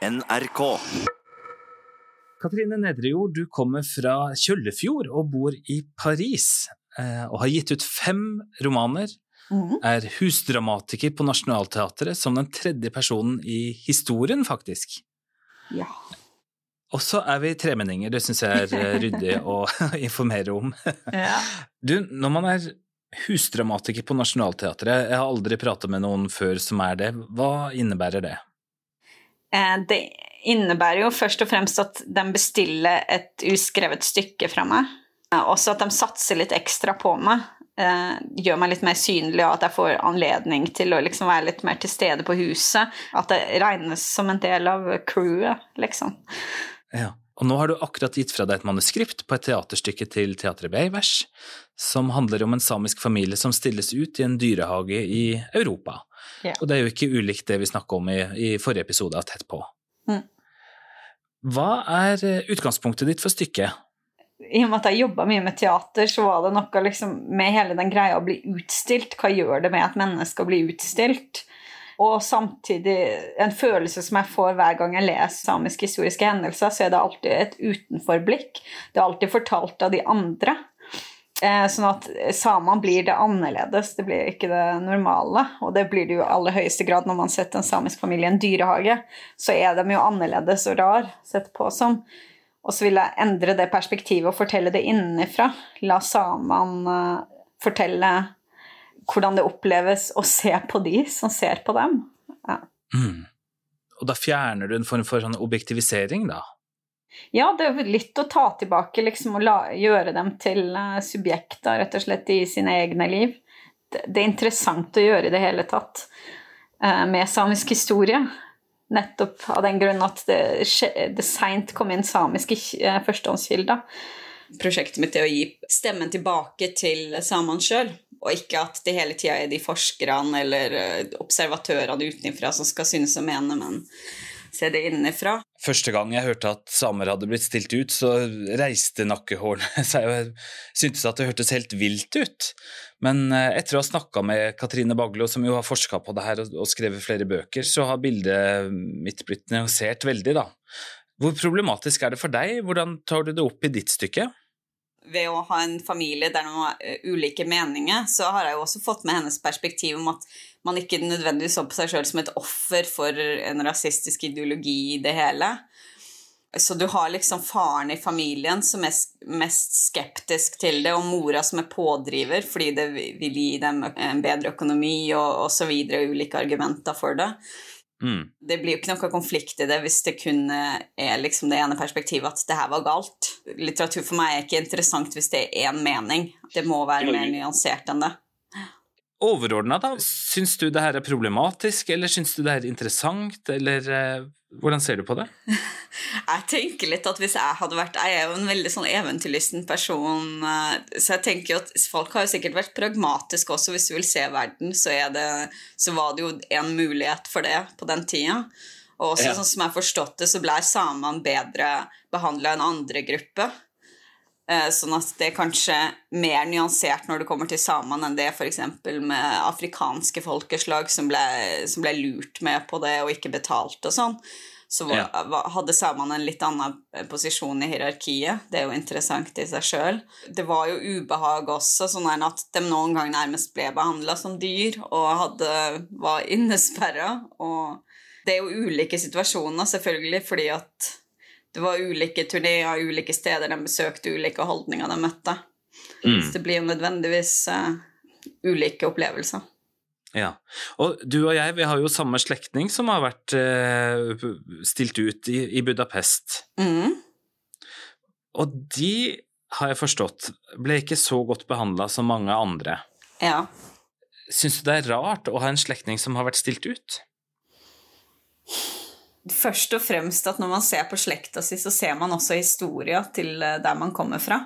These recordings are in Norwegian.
NRK. Katrine Nedrejord, du kommer fra Kjøllefjord og bor i Paris, eh, og har gitt ut fem romaner. Mm. Er husdramatiker på Nationaltheatret som den tredje personen i historien, faktisk. Ja. Og så er vi tremenninger, det syns jeg er eh, ryddig å informere om. ja. Du, når man er husdramatiker på Nationaltheatret, jeg har aldri pratet med noen før som er det, hva innebærer det? Eh, Det innebærer jo først og fremst at de bestiller et uskrevet stykke fra meg. Eh, Også at de satser litt ekstra på meg. eh, Gjør meg litt mer synlig, og at jeg får anledning til å liksom være litt mer til stede på huset. At det regnes som en del av crewet, liksom. Ja. Og nå har du akkurat gitt fra deg et manuskript på et teaterstykke til Teatret Beivers, som handler om en samisk familie som stilles ut i en dyrehage i Europa. Ja. Og det er jo ikke ulikt det vi snakka om i, i forrige episode av Tett på. Mm. Hva er eh, utgangspunktet ditt for stykket? I og med at jeg jobba mye med teater, så var det noe liksom med hele den greia å bli utstilt. Hva gjør det med et menneske å bli utstilt? Og samtidig en følelse som jeg får hver gang jeg leser samiske historiske hendelser, så er det alltid et utenforblikk. Det er alltid fortalt av de andre. Eh, sånn at samene blir det annerledes, det blir ikke det normale. Og det blir det jo i aller høyeste grad når man setter en samisk familie i en dyrehage. Så er de jo annerledes og rar sett på som. Og så vil jeg endre det perspektivet og fortelle det innenfra. La samene eh, fortelle hvordan det oppleves å se på de som ser på dem. Ja. Mm. Og da fjerner du en form for sånn objektivisering, da? Ja, det er litt å ta tilbake, liksom, og la, gjøre dem til eh, subjekter, rett og slett, i sine egne liv. Det, det er interessant å gjøre i det hele tatt eh, med samisk historie. Nettopp av den grunn at det, det seint kom inn samiske eh, førstehåndskilder. Prosjektet mitt er å gi stemmen tilbake til samene sjøl, og ikke at det hele tida er de forskerne eller observatørene utenfra som skal synes og mene, men se det innenfra. Første gang jeg hørte at samer hadde blitt stilt ut, så reiste nakkehårene seg, og jeg syntes at det hørtes helt vilt ut. Men eh, etter å ha snakka med Katrine Baglo, som jo har forska på det her og skrevet flere bøker, så har bildet mitt blitt nyansert veldig, da. Hvor problematisk er det for deg? Hvordan tar du det opp i ditt stykke? Ved å ha en familie der man har eh, ulike meninger, så har jeg jo også fått med hennes perspektiv om at man ikke nødvendigvis så på seg sjøl som et offer for en rasistisk ideologi i det hele. Så du har liksom faren i familien som er mest skeptisk til det, og mora som er pådriver fordi det vil gi dem en bedre økonomi og osv., ulike argumenter for det. Mm. Det blir jo ikke noe konflikt i det hvis det kun er liksom det ene perspektivet at det her var galt. Litteratur for meg er ikke interessant hvis det er én mening. Det må være mer nyansert enn det. Overordna, da, syns du det her er problematisk, eller syns du det her er interessant, eller eh, hvordan ser du på det? Jeg tenker litt at hvis jeg hadde vært Jeg er jo en veldig sånn eventyrlysten person, eh, så jeg tenker jo at folk har jo sikkert vært pragmatiske også. Hvis du vil se verden, så, er det, så var det jo en mulighet for det på den tida. Og også Ja. sånn som jeg har forstått det, så ble samene bedre behandla enn andre grupper. Eh, Sånn at det er kanskje mer nyansert når det kommer til samene enn det f.eks. med afrikanske folkeslag som ble, som ble lurt med på det og ikke betalt og sånn. Så var, Ja. hadde samene en litt annen posisjon i hierarkiet. Det er jo interessant i seg sjøl. Det var jo ubehag også, sånn at de noen ganger nærmest ble behandla som dyr og hadde, var innesperra. Og det er jo ulike situasjoner, selvfølgelig, fordi at det var ulike turneer, ulike steder de besøkte, ulike holdninger de møtte. Mm. Så det blir jo nødvendigvis uh, ulike opplevelser. Ja. Og du og jeg, vi har jo samme slektning som har vært uh, stilt ut i, i Budapest. Mhm. Og de, har jeg forstått, ble ikke så godt behandla som mange andre. Ja. Syns du det er rart å ha en slektning som har vært stilt ut? Først og fremst at når man ser på slekta si, så ser man også historia til eh, der man kommer fra.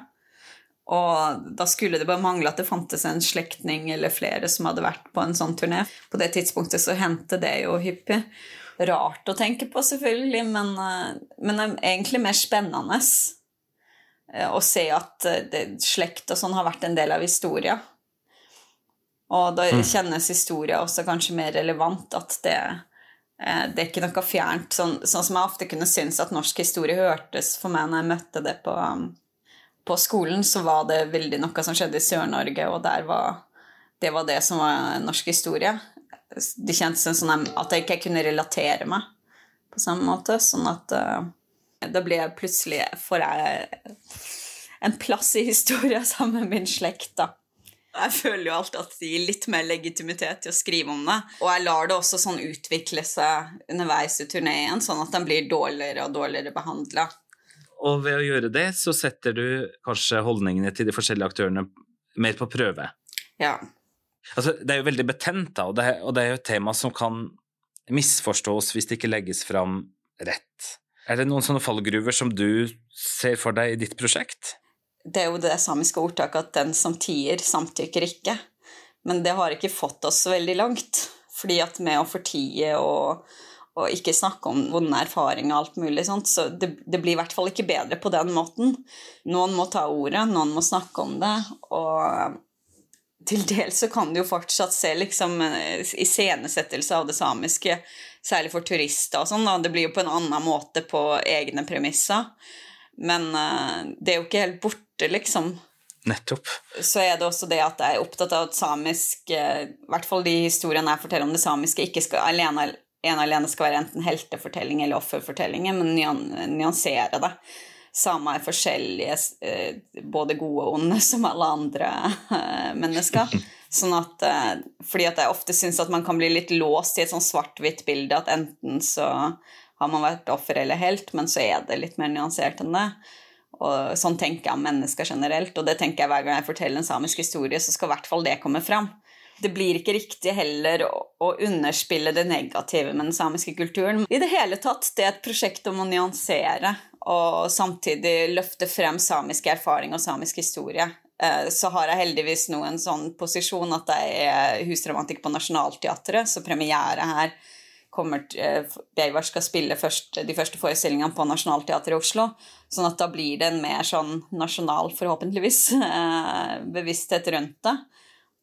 Og da skulle det bare mangle at det fantes en slektning eller flere som hadde vært på en sånn turné. På det tidspunktet så hendte det jo hyppig. Rart å tenke på, selvfølgelig, men, eh, men egentlig mer spennende eh, å se at det, slekt og sånn har vært en del av historia. Og da kjennes historia også kanskje mer relevant, at det det er ikke noe fjernt. Sånn, sånn, som jeg ofte kunne synes at norsk historie hørtes for meg når jeg møtte det på, um, på skolen, så var det veldig noe som skjedde i Sør-Norge, og var det var det som var norsk historie. Det kjentes sånn at jeg ikke kunne relatere meg på samme måte. Sånn at uh, da ble jeg plutselig Får jeg en plass i historien sammen med min slekt, da. Jeg føler jo alltid at det gir litt mer legitimitet til å skrive om det. Og jeg lar det også sånn utvikle seg underveis i turneen, sånn at den blir dårligere og dårligere behandla. Og ved å gjøre det, så setter du kanskje holdningene til de forskjellige aktørene mer på prøve. Ja. Altså, det er jo veldig betent, da, og det, er, og det er jo et tema som kan misforstås hvis det ikke legges fram rett. Er det noen sånne fallgruver som du ser for deg i ditt prosjekt? Det er jo det samiske ordtaket at 'den som tier, samtykker ikke'. Men det har ikke fått oss så veldig langt. Fordi at med å fortie og, og ikke snakke om vonde erfaringer og alt mulig sånt, så det, det, blir i hvert fall ikke bedre på den måten. Noen må ta ordet, noen må snakke om det, og til dels så kan du jo fortsatt se liksom iscenesettelse av det samiske, særlig for turister og sånn, Det blir jo på en annen måte på egne premisser. Men uh, det er jo ikke helt borte, liksom. Nettopp. Så er det også det at jeg er opptatt av at samisk uh, I hvert fall de historiene jeg forteller om det samiske, ikke skal alene, en alene skal være enten heltefortelling eller offerfortellinger, men nyan, nyansere det. Samer er forskjellige, uh, både gode og onde, som alle andre mennesker. Sånn at, fordi at jeg ofte syns at man kan bli litt låst i et sånn svart-hvitt bilde, at enten så har man vært offer eller helt, men så er det litt mer nyansert enn det. Og sånn tenker jeg om mennesker generelt, og det tenker jeg hver gang jeg forteller en samisk historie, så skal i hvert fall det komme fram. Det blir ikke riktig heller å underspille det negative med den samiske kulturen. I det hele tatt, det er et prosjekt om å nyansere og samtidig løfte frem samisk erfaring og samisk historie. Eh, så har jeg heldigvis nå en sånn posisjon at jeg er husdramatikk på Nationaltheatret, så premiere her kommer eh, Beivar skal spille først, de første forestillingene på Nationaltheatret i Oslo. Sånn at da blir det en mer sånn nasjonal, forhåpentligvis, eh, bevissthet rundt det.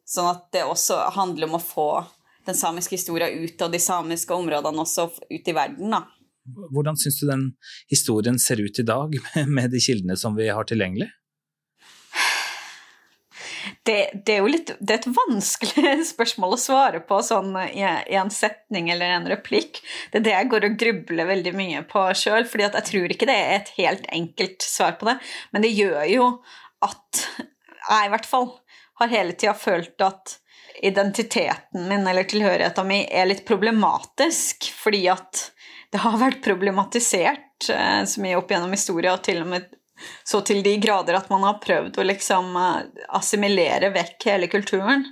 Sånn at det også handler om å få den samiske historien ut av de samiske områdene, også ut i verden. da. Hvordan syns du den historien ser ut i dag, med de kildene som vi har tilgjengelig? Det, det, er jo litt, det er et vanskelig spørsmål å svare på sånn i, en setning eller en replikk. Det er det jeg går og grubler veldig mye på sjøl, fordi jeg tror ikke det er et helt enkelt svar på det. Men det gjør jo at jeg i hvert fall har hele tida følt at identiteten min eller tilhørigheten min er litt problematisk, fordi at det har vært problematisert eh, så mye opp gjennom historia, og til og med så til de grader at man har prøvd å liksom eh, assimilere vekk hele kulturen.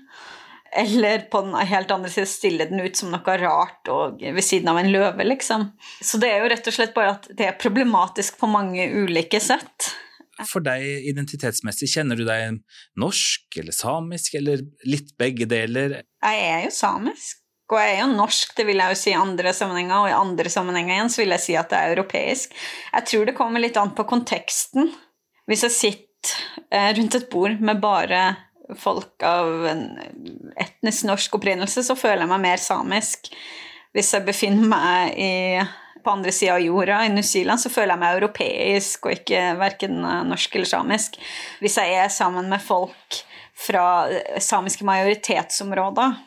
Eller på den helt andre siden stille den ut som noe rart og ved siden av en løve, liksom. Så det er jo rett og slett bare at det er problematisk på mange ulike sett. For deg identitetsmessig, kjenner du deg norsk eller samisk, eller litt begge deler? Jeg er jo samisk. Og jeg er jo norsk, det vil jeg jo si i andre sammenhenger, og i andre sammenhenger igjen så vil jeg si at det er europeisk. Jeg tror det kommer litt an på konteksten. Hvis jeg sitter eh, rundt et bord med bare folk av etnisk norsk opprinnelse, så føler jeg meg mer samisk. Hvis jeg befinner meg i, på andre sida av jorda, i New Zealand, så føler jeg meg europeisk og ikke verken norsk eller samisk. Hvis jeg er sammen med folk fra samiske majoritetsområder,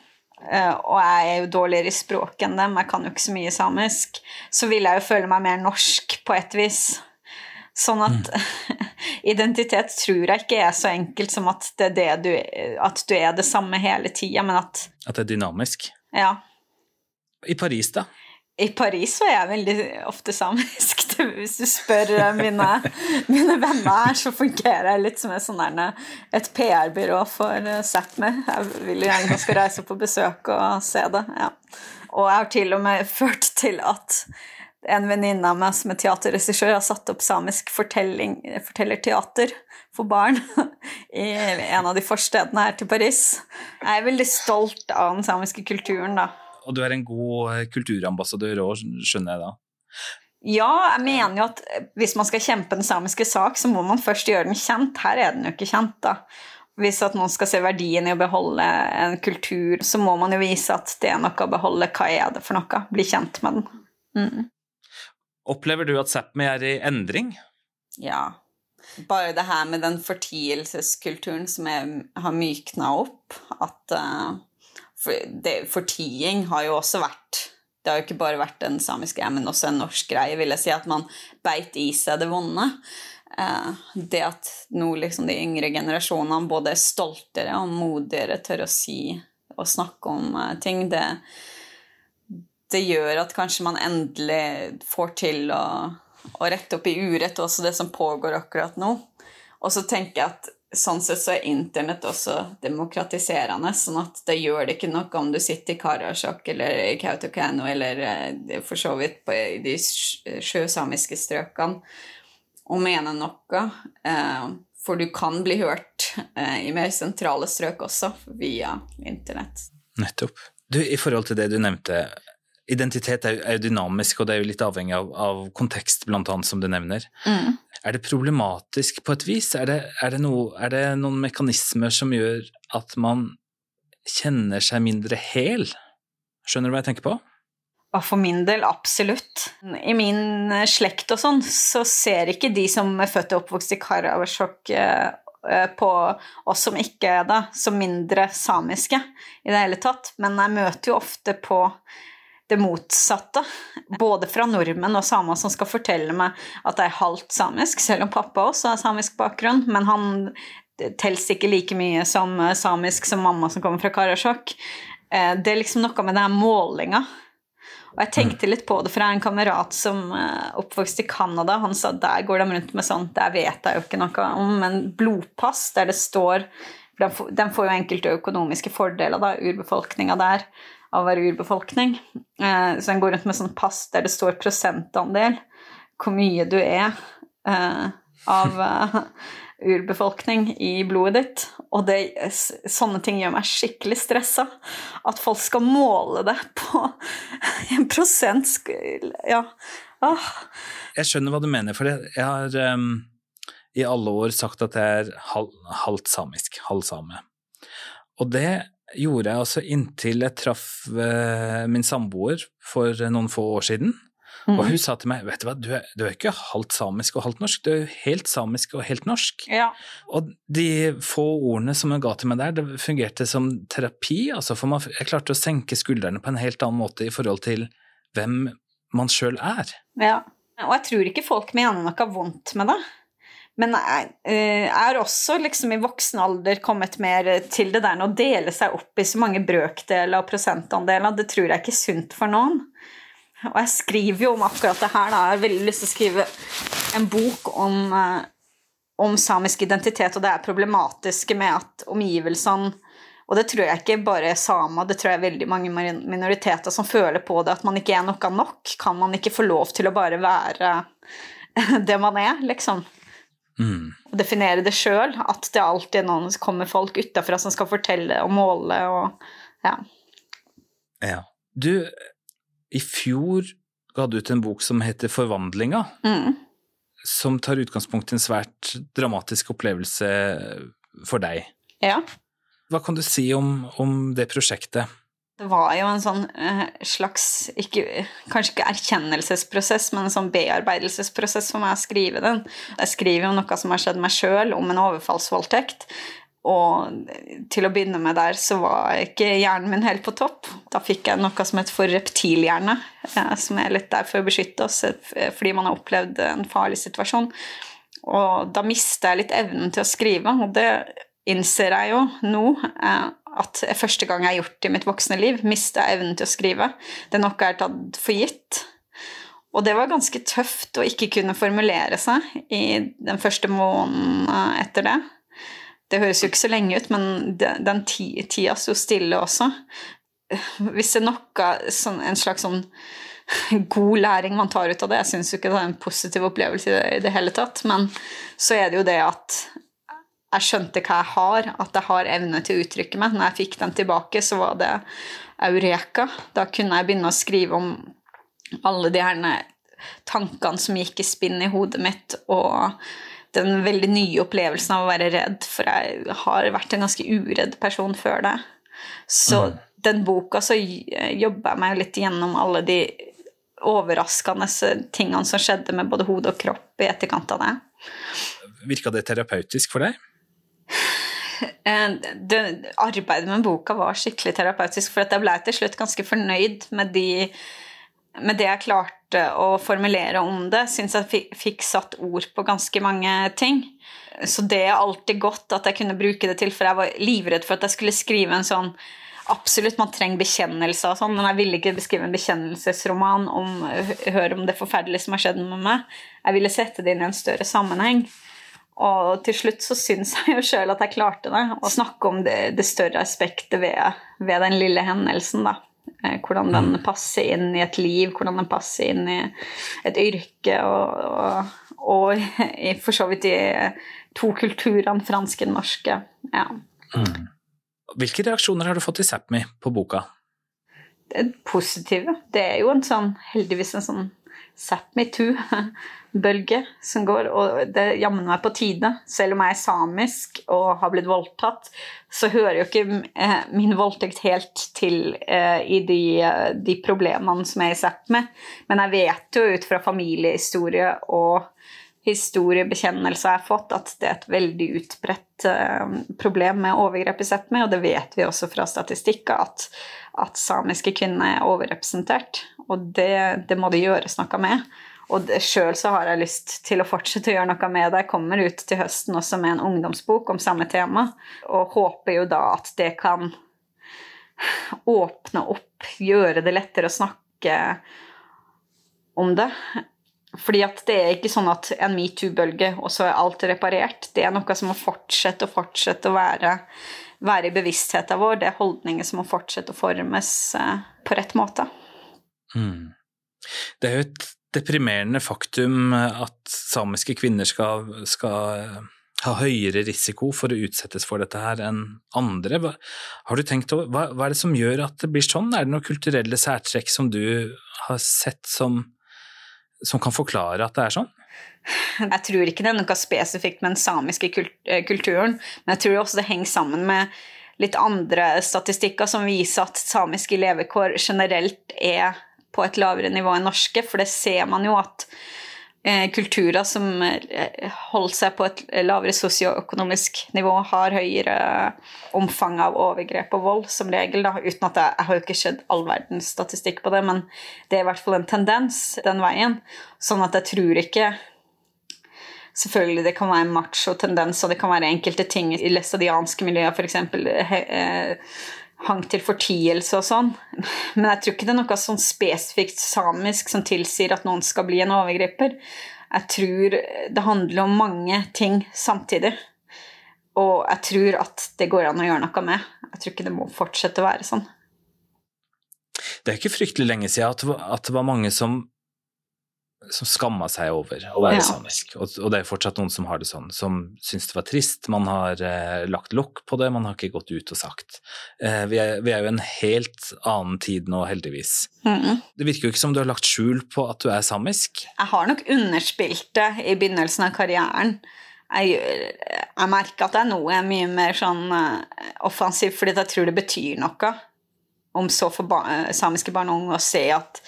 og jeg er jo dårligere i språk enn dem, jeg kan jo ikke så mye samisk, så vil jeg jo føle meg mer norsk på et vis. Sånn at mm. identitet tror jeg ikke er så enkelt som at, det er det du, at du er det samme hele tida, men at At det er dynamisk? Ja. I Paris, da? I Paris er jeg veldig ofte samisk. Hvis du spør eh, mine, mine venner her, så fungerer jeg litt som et, sånn et PR-byrå for eh, Sápmi. Jeg vil gjerne skal reise på besøk og se det. Ja. Og jeg har til og med ført til at en venninne av meg som er teaterregissør, har satt opp samisk fortellerteater for barn i en av de forstedene her til Paris. Jeg er veldig stolt av den samiske kulturen, da. Og du er en god eh, kulturambassadør òg, skjønner jeg da? Ja, jeg mener jo at hvis man skal kjempe den samiske sak, så må man først gjøre den kjent. Her er den jo ikke kjent, da. Hvis at noen skal se verdien i å beholde en kultur, så må man jo vise at det er noe å beholde. Hva er det for noe? Bli kjent med den. Mm. Opplever du at Sápmi er i endring? Ja. Bare det her med den fortielseskulturen som er, har mykna opp, at uh, for det, Fortiing har jo også vært Det har jo ikke bare vært en samisk greie, men også en norsk greie, vil jeg si, at man beit i seg det vonde. Uh, det at nå liksom de yngre generasjonene både er stoltere og modigere tør å si og snakke om uh, ting, det, det gjør at kanskje man endelig får til å, å rette opp i urett også det som pågår akkurat nå. Og så tenker jeg at sånn sett så er internett også demokratiserende, sånn at det gjør det ikke noe om du sitter i Karasjok eller i Kautokeino eller eh, for så vidt på, i de sjøsamiske strøkene og mener noe. Eh, for du kan bli hørt eh, i mer sentrale strøk også via internett. Nettopp. Du, I forhold til det du nevnte, identitet er jo, dynamisk, og det er jo litt avhengig av, av kontekst, blant annet, som du nevner. Mm. Er det problematisk på et vis? Er det, er, det noe, er det, noen mekanismer som gjør at man kjenner seg mindre hel? Skjønner du hva jeg tenker på? For min del, absolutt. I min slekt og sånn, så ser ikke de som er født og oppvokst i Karasjok eh, på oss som ikke er det, som mindre samiske i det hele tatt. Men jeg møter jo ofte på det motsatte. Både fra nordmenn og samer som skal fortelle meg at jeg er halvt samisk, selv om pappa også har samisk bakgrunn. Men han telles ikke like mye som samisk som mamma som kommer fra Karasjok. Eh, det er liksom noe med den målinga. Og jeg tenkte litt på det, for jeg har en kamerat som eh, i Canada. Han sa der går de rundt med sånt, der vet jeg jo ikke noe om, men blodpass der det står De får jo enkelte økonomiske fordeler, da, urbefolkninga der av hver urbefolkning. Eh, så en går rundt med sånn pass der det står prosentandel, hvor mye du er eh, av eh, urbefolkning i blodet ditt. Og det, sånne ting gjør meg skikkelig stressa. At folk skal måle det på en prosent Ja. Ah. Jeg skjønner hva du mener, for jeg har um, i alle år sagt at jeg er halvt halv samisk, halv same. Og det gjorde jeg altså inntil jeg traff uh, min samboer for noen få år siden. Mm. Og hun sa til meg vet du hva, du er, du er, ikke halvt samisk og halvt norsk, du er jo helt samisk og helt norsk. Ja. Og de få ordene som hun ga til meg der, det fungerte som terapi. altså for man, Jeg klarte å senke skuldrene på en helt annen måte i forhold til hvem man sjøl er. Ja, og jeg tror ikke folk mener noe vondt med det. Men jeg, eh, er også liksom i voksen alder kommet mer til det der med å dele seg opp i så mange brøkdeler og prosentandeler. Det tror jeg ikke er sunt for noen. Og jeg skriver jo om akkurat det her. Da. Jeg har veldig lyst til å skrive en bok om, eh, om samisk identitet og det er problematiske med at omgivelsene og det tror jeg ikke bare er samer, det tror jeg er veldig mange minoriteter som føler på det, at man ikke er noe nok. Kan man ikke få lov til å bare være det man er, liksom? Mm. Og definere det sjøl. At det alltid er noen som kommer folk utafra som skal fortelle og måle og ja. ja. Du, i fjor ga du ut en bok som heter Forvandlinga. Mm. Som tar utgangspunkt i en svært dramatisk opplevelse for deg. Ja. Hva kan du si om, om det prosjektet? Det var jo en sånn uh, slags ikke, Kanskje ikke erkjennelsesprosess, men en sånn bearbeidelsesprosess for meg å skrive den. Jeg skriver jo noe som har skjedd meg sjøl, om en overfallsvoldtekt. Og til å begynne med der så var ikke hjernen min helt på topp. Da fikk jeg noe som het for reptilhjerne, uh, som er litt der for å beskytte oss fordi man har opplevd en farlig situasjon. Og da mista jeg litt evnen til å skrive, og det innser jeg jo nå. At første gang jeg har gjort det i mitt voksne liv, mista evnen til å skrive. Det er noe jeg har tatt for gitt. Og det var ganske tøft å ikke kunne formulere seg i den første måneden etter det. Det høres jo ikke så lenge ut, men den tida sto stille også. Hvis det er noe, sånn, en slags sånn god læring man tar ut av det Jeg syns jo ikke det er en positiv opplevelse i det hele tatt, men så er det jo det at jeg skjønte hva jeg har, at jeg har evne til å uttrykke meg. Når jeg fikk den tilbake, så var det eureka. Da kunne jeg begynne å skrive om alle de her tankene som gikk i spinn i hodet mitt, og den veldig nye opplevelsen av å være redd, for jeg har vært en ganske uredd person før det. Så mm. den boka så jobba jeg meg litt gjennom alle de overraskende tingene som skjedde med både hode og kropp i etterkant av det. Virka det terapeutisk for deg? Eh, det, arbeidet med boka var skikkelig terapeutisk, for jeg ble til slutt ganske fornøyd med, de, med det jeg klarte å formulere om det. Syns jeg fikk, satt ord på ganske mange ting. Så det er alltid godt at jeg kunne bruke det til, for jeg var livredd for at jeg skulle skrive en sånn Absolutt, man trenger bekjennelser og sånn, men jeg ville ikke beskrive en bekjennelsesroman om høre om det forferdelige som har skjedd med meg. Jeg ville sette det inn i en større sammenheng. Og til slutt så syns jeg jo sjøl at jeg klarte det. Å snakke om det, det større aspektet ved, ved, den lille hendelsen, da. Eh, hvordan den mm. passer inn i et liv, hvordan den passer inn i et yrke, og, og, og for så vidt i to kulturene, franske og norske. Ja. Mm. Hvilke reaksjoner har du fått i Sápmi på boka? Det er positive. Det er jo en sånn, heldigvis en sånn Sápmi too-bølge som går, og det jammen meg på tide. Selv om jeg er samisk og har blitt voldtatt, så hører jo ikke eh, min voldtekt helt til eh, i de, eh, de, problemene som er i Sápmi. Men jeg vet jo ut fra familiehistorie og historiebekjennelser jeg har fått, at det er et veldig utbredt uh, problem med overgrep i Sápmi, og det vet vi også fra statistikker, at, at samiske kvinner er overrepresentert. Og det, det må det gjøres noe med. Og sjøl så har jeg lyst til å fortsette å gjøre noe med det. Jeg kommer ut til høsten også med en ungdomsbok om samme tema, og håper jo da at det kan åpne opp, gjøre det lettere å snakke om det. Fordi at det er ikke sånn at en metoo-bølge, og så er alt reparert. Det er noe som må fortsette og fortsette å være, være i bevisstheten vår. Det er holdninger som må fortsette å formes eh, på rett måte. Mm. Det er jo et deprimerende faktum at samiske kvinner skal, skal eh, ha høyere risiko for å utsettes for dette her enn andre. Hva, har du tenkt over, hva, hva er det som gjør at det blir sånn? Er det noen kulturelle særtrekk som du har sett som som kan forklare at det er sånn? Jeg tror ikke det er noe spesifikt med den samiske eh, kulturen, men jeg tror også det henger sammen med litt andre statistikker som viser at samiske levekår generelt er på et lavere nivå enn norske, for det ser man jo at kulturer som eh, holder seg på et lavere sosioøkonomisk nivå, har høyere omfang av overgrep og vold, som regel. Da, uten at jeg, jeg har jo ikke sett all verdens statistikk på det, men det er i hvert fall en tendens den veien. Sånn at jeg tror ikke Selvfølgelig det kan være en macho-tendens, og det kan være enkelte ting i læstadianske miljøer, f.eks hang til fortielse og sånn. Men jeg tror ikke det er noe sånn spesifikt samisk som tilsier at noen skal bli en overgriper. Jeg tror det handler om mange ting samtidig. Og jeg tror at det går an å gjøre noe med. Jeg tror ikke det må fortsette å være sånn. Det er ikke fryktelig lenge siden at det var mange som som skamma seg over å være ja. samisk. Og, og, det er fortsatt noen som har det sånn, som syns det var trist. Man har eh, lagt lokk på det, man har ikke gått ut og sagt. Eh, vi, er, vi, er, jo en helt annen tid nå, heldigvis. Mm. Det virker jo ikke som du har lagt skjul på at du er samisk. Jeg har nok underspilt det i begynnelsen av karrieren. Jeg, jeg merker at nå er mye mer sånn uh, offensiv, fordi jeg tror det betyr noe om så for ba samiske barn og unge å se at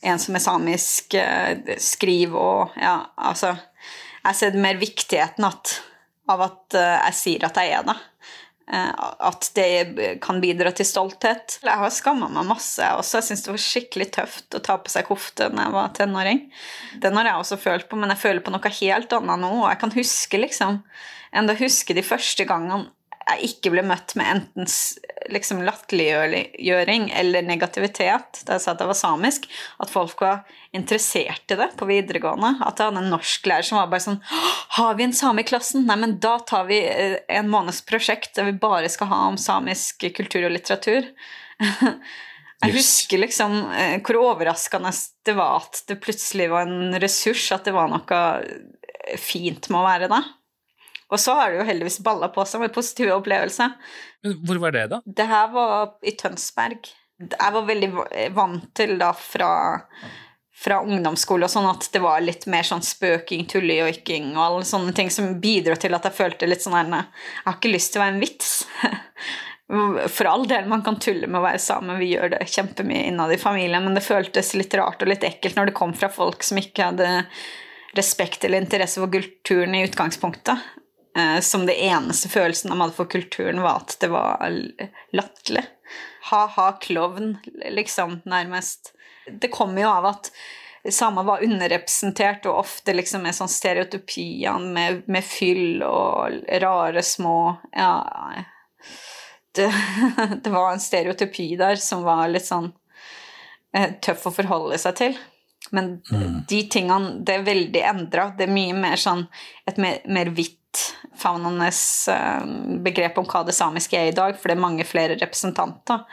en som er samisk, eh, skriver og Ja, altså Jeg ser mer viktigheten at, av at eh, jeg sier at jeg er det. Eh, at det kan bidra til stolthet. Jeg har skamma meg masse også. Jeg syns det var skikkelig tøft å ta på seg kofte når jeg var tenåring. Den har jeg også følt på, men jeg føler på noe helt annet nå. Og jeg kan huske liksom Enda huske de første gangene jeg ikke ble møtt med enten liksom latterliggjøring eller negativitet da jeg sa at jeg var samisk. At folk var interessert i det på videregående. At jeg hadde en norsklærer som var bare sånn Har vi en same i klassen? Nei, men da tar vi eh, en måneds prosjekt der vi bare skal ha om samisk kultur og litteratur. Jeg husker liksom eh, hvor overraskende det var at det plutselig var en ressurs, at det var noe fint med å være det. Og så har det jo heldigvis balla på seg med positive opplevelser. Men hvor var det, da? Det her var i Tønsberg. Jeg var veldig vant til da fra, fra ungdomsskole og sånn at det var litt mer sånn spøking, tullejoiking og alle sånne ting som bidro til at jeg følte litt sånn her Jeg har ikke lyst til å være en vits. For all del, man kan tulle med å være same, vi gjør det kjempemye innad i familien, men det føltes litt rart og litt ekkelt når det kom fra folk som ikke hadde respekt eller interesse for kulturen i utgangspunktet. Eh, som det eneste følelsen de hadde for kulturen, var at det var latterlig. Ha-ha, klovn, liksom, nærmest. Det kommer jo av at samer var underrepresentert, og ofte liksom med sånn stereotypiene med, med fyll og rare små ja, det, det, var en stereotypi der som var litt sånn eh, tøff å forholde seg til. Men mm. de tingene Det er veldig endra. Det er mye mer sånn et mer, mer vidtfavnende eh, begrep om hva det samiske er i dag, for det er mange flere representanter.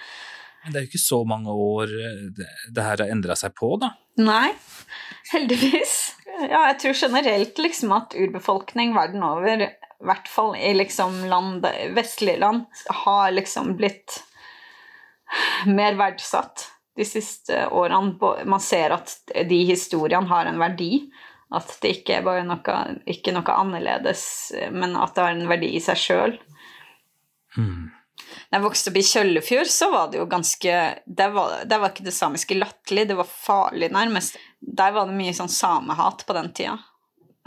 Men det er jo ikke så mange år eh, det, det her har endra seg på, da? Nei, heldigvis. Ja, jeg tror generelt liksom at urbefolkning verden over i hvert fall i liksom land, vestlige land, har liksom blitt mer verdsatt de siste årene. Man ser at de historiene har en verdi. At det ikke er bare noe, ikke noe annerledes, men at det har en verdi i seg sjøl. Hmm. Da jeg vokste opp i Kjøllefjord, så var det jo ganske Der var, der var ikke det samiske latterlig, det var farlig, nærmest. Der var det mye sånn samehat på den tida.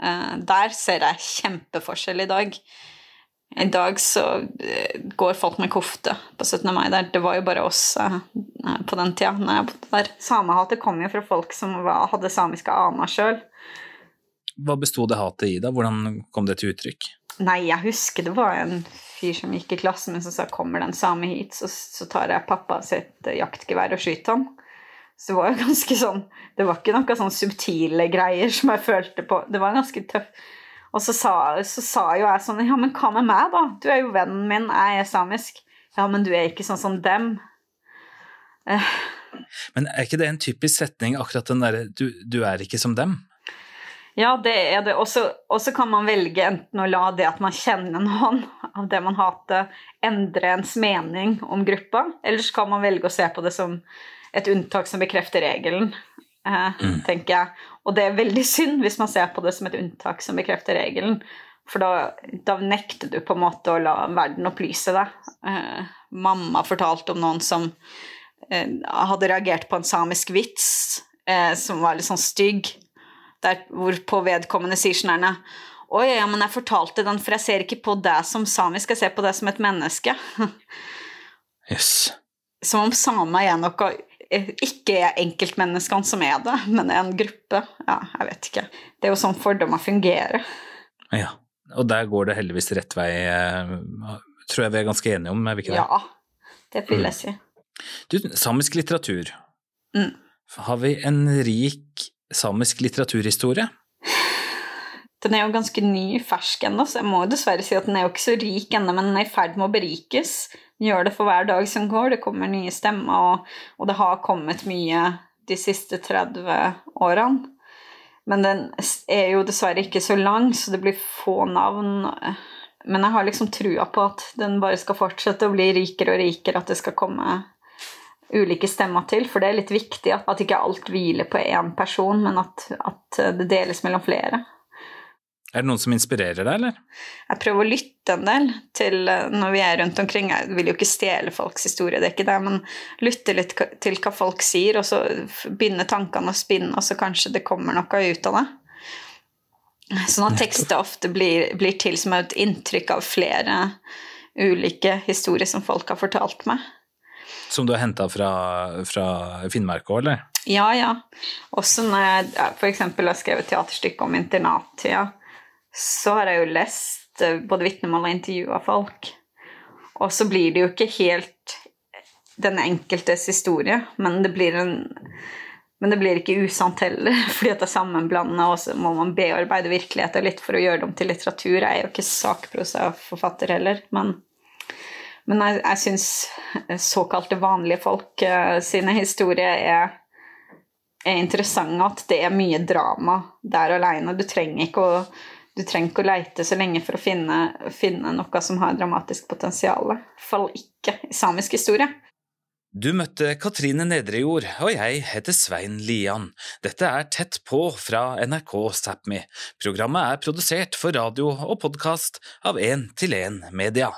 Eh, der ser jeg kjempeforskjell i dag. I dag så eh, går folk med kofte på 17. mai der. Det var jo bare oss eh, på den tida når jeg bodde der. Samehatet kom jo fra folk som var, hadde samiske aner sjøl. Hva besto det hatet i, da? Hvordan kom det til uttrykk? Nei, jeg husker det var en fyr som gikk i klassen min som sa 'kommer det en same hit', så, så tar jeg pappa sitt jaktgevær og skyter ham. Så det var jo ganske sånn Det var ikke noen sånn subtile greier som jeg følte på. Det var ganske tøff. Og så sa, så sa, jo jeg sånn Ja, men hva med meg, da? Du er jo vennen min, jeg er samisk. Ja, men du er ikke sånn som dem. Eh. Men er ikke det en typisk setning, akkurat den derre du, du, er ikke som dem? Ja, det er det. Og så kan man velge enten å la det at man kjenner noen av det man hater, endre ens mening om gruppa, eller så kan man velge å se på det som et unntak som bekrefter regelen, eh, mm. tenker jeg. Og det er veldig synd hvis man ser på det som et unntak som bekrefter regelen. For da, da nekter du på en måte å la verden opplyse deg. Eh, mamma fortalte om noen som eh, hadde reagert på en samisk vits som var litt sånn stygg, der, hvorpå vedkommende sier sånn Oi, ja, men jeg fortalte den, for jeg ser ikke på deg som samisk, jeg ser på deg som et menneske. Yes. Som om samer er noe ikke er enkeltmenneskene som er det, men er en gruppe. Ja, jeg vet ikke. Det er jo sånn fordommer fungerer. Ja, og der går det heldigvis rett vei, eh, tror jeg vi er ganske enige om, er vi ikke det? Ja, det vil jeg si. Du, samisk litteratur. Mm. Har vi en rik samisk litteraturhistorie? Den er jo ganske ny, fersk ennå, så jeg må dessverre si at den er jo ikke så rik ennå, men den er i ferd med å berikes Den gjør det for hver dag som går. Det kommer nye stemmer, og, og det har kommet mye de siste 30 årene. Men den er jo dessverre ikke så lang, så det blir få navn. Men jeg har liksom trua på at den bare skal fortsette å bli rikere og rikere, at det skal komme ulike stemmer til. For det er litt viktig at, at ikke alt hviler på én person, men at, at det deles mellom flere. Er det noen som inspirerer deg, eller? Jeg prøver å lytte en del til eh, når vi er rundt omkring. Jeg vil jo ikke stjele folks historie, det er ikke det, men lytte litt til hva folk sier, og så begynner tankene å spinne, og så kanskje det kommer noe ut av det. Sånn at tekster ofte blir, blir til som et inntrykk av flere ulike historier som folk har fortalt meg. Som du har henta fra, fra Finnmark òg, eller? Ja, ja. Også når jeg f.eks. har skrevet teaterstykke om internattida. Så har jeg jo lest eh, både vitnemål og intervju av folk. Og så blir det jo ikke helt den enkeltes historie, men det blir en men det blir ikke usant heller, fordi at det er sammenblanda, og så må man bearbeide virkeligheten litt for å gjøre dem til litteratur. Jeg er jo ikke sakprosaforfatter heller, men, men jeg, jeg syns såkalte vanlige folk uh, sine historier er, er interessante. At det er mye drama der alene. Du trenger ikke å trenger ikke å leite så lenge for å finne, finne noe som har dramatisk potensial. I hvert fall ikke i samisk historie. Du møtte Katrine Nedrejord, og jeg heter Svein Lian. Dette er Tett på fra NRK Sápmi. Programmet er produsert for radio og podkast av 1 til 1 Media.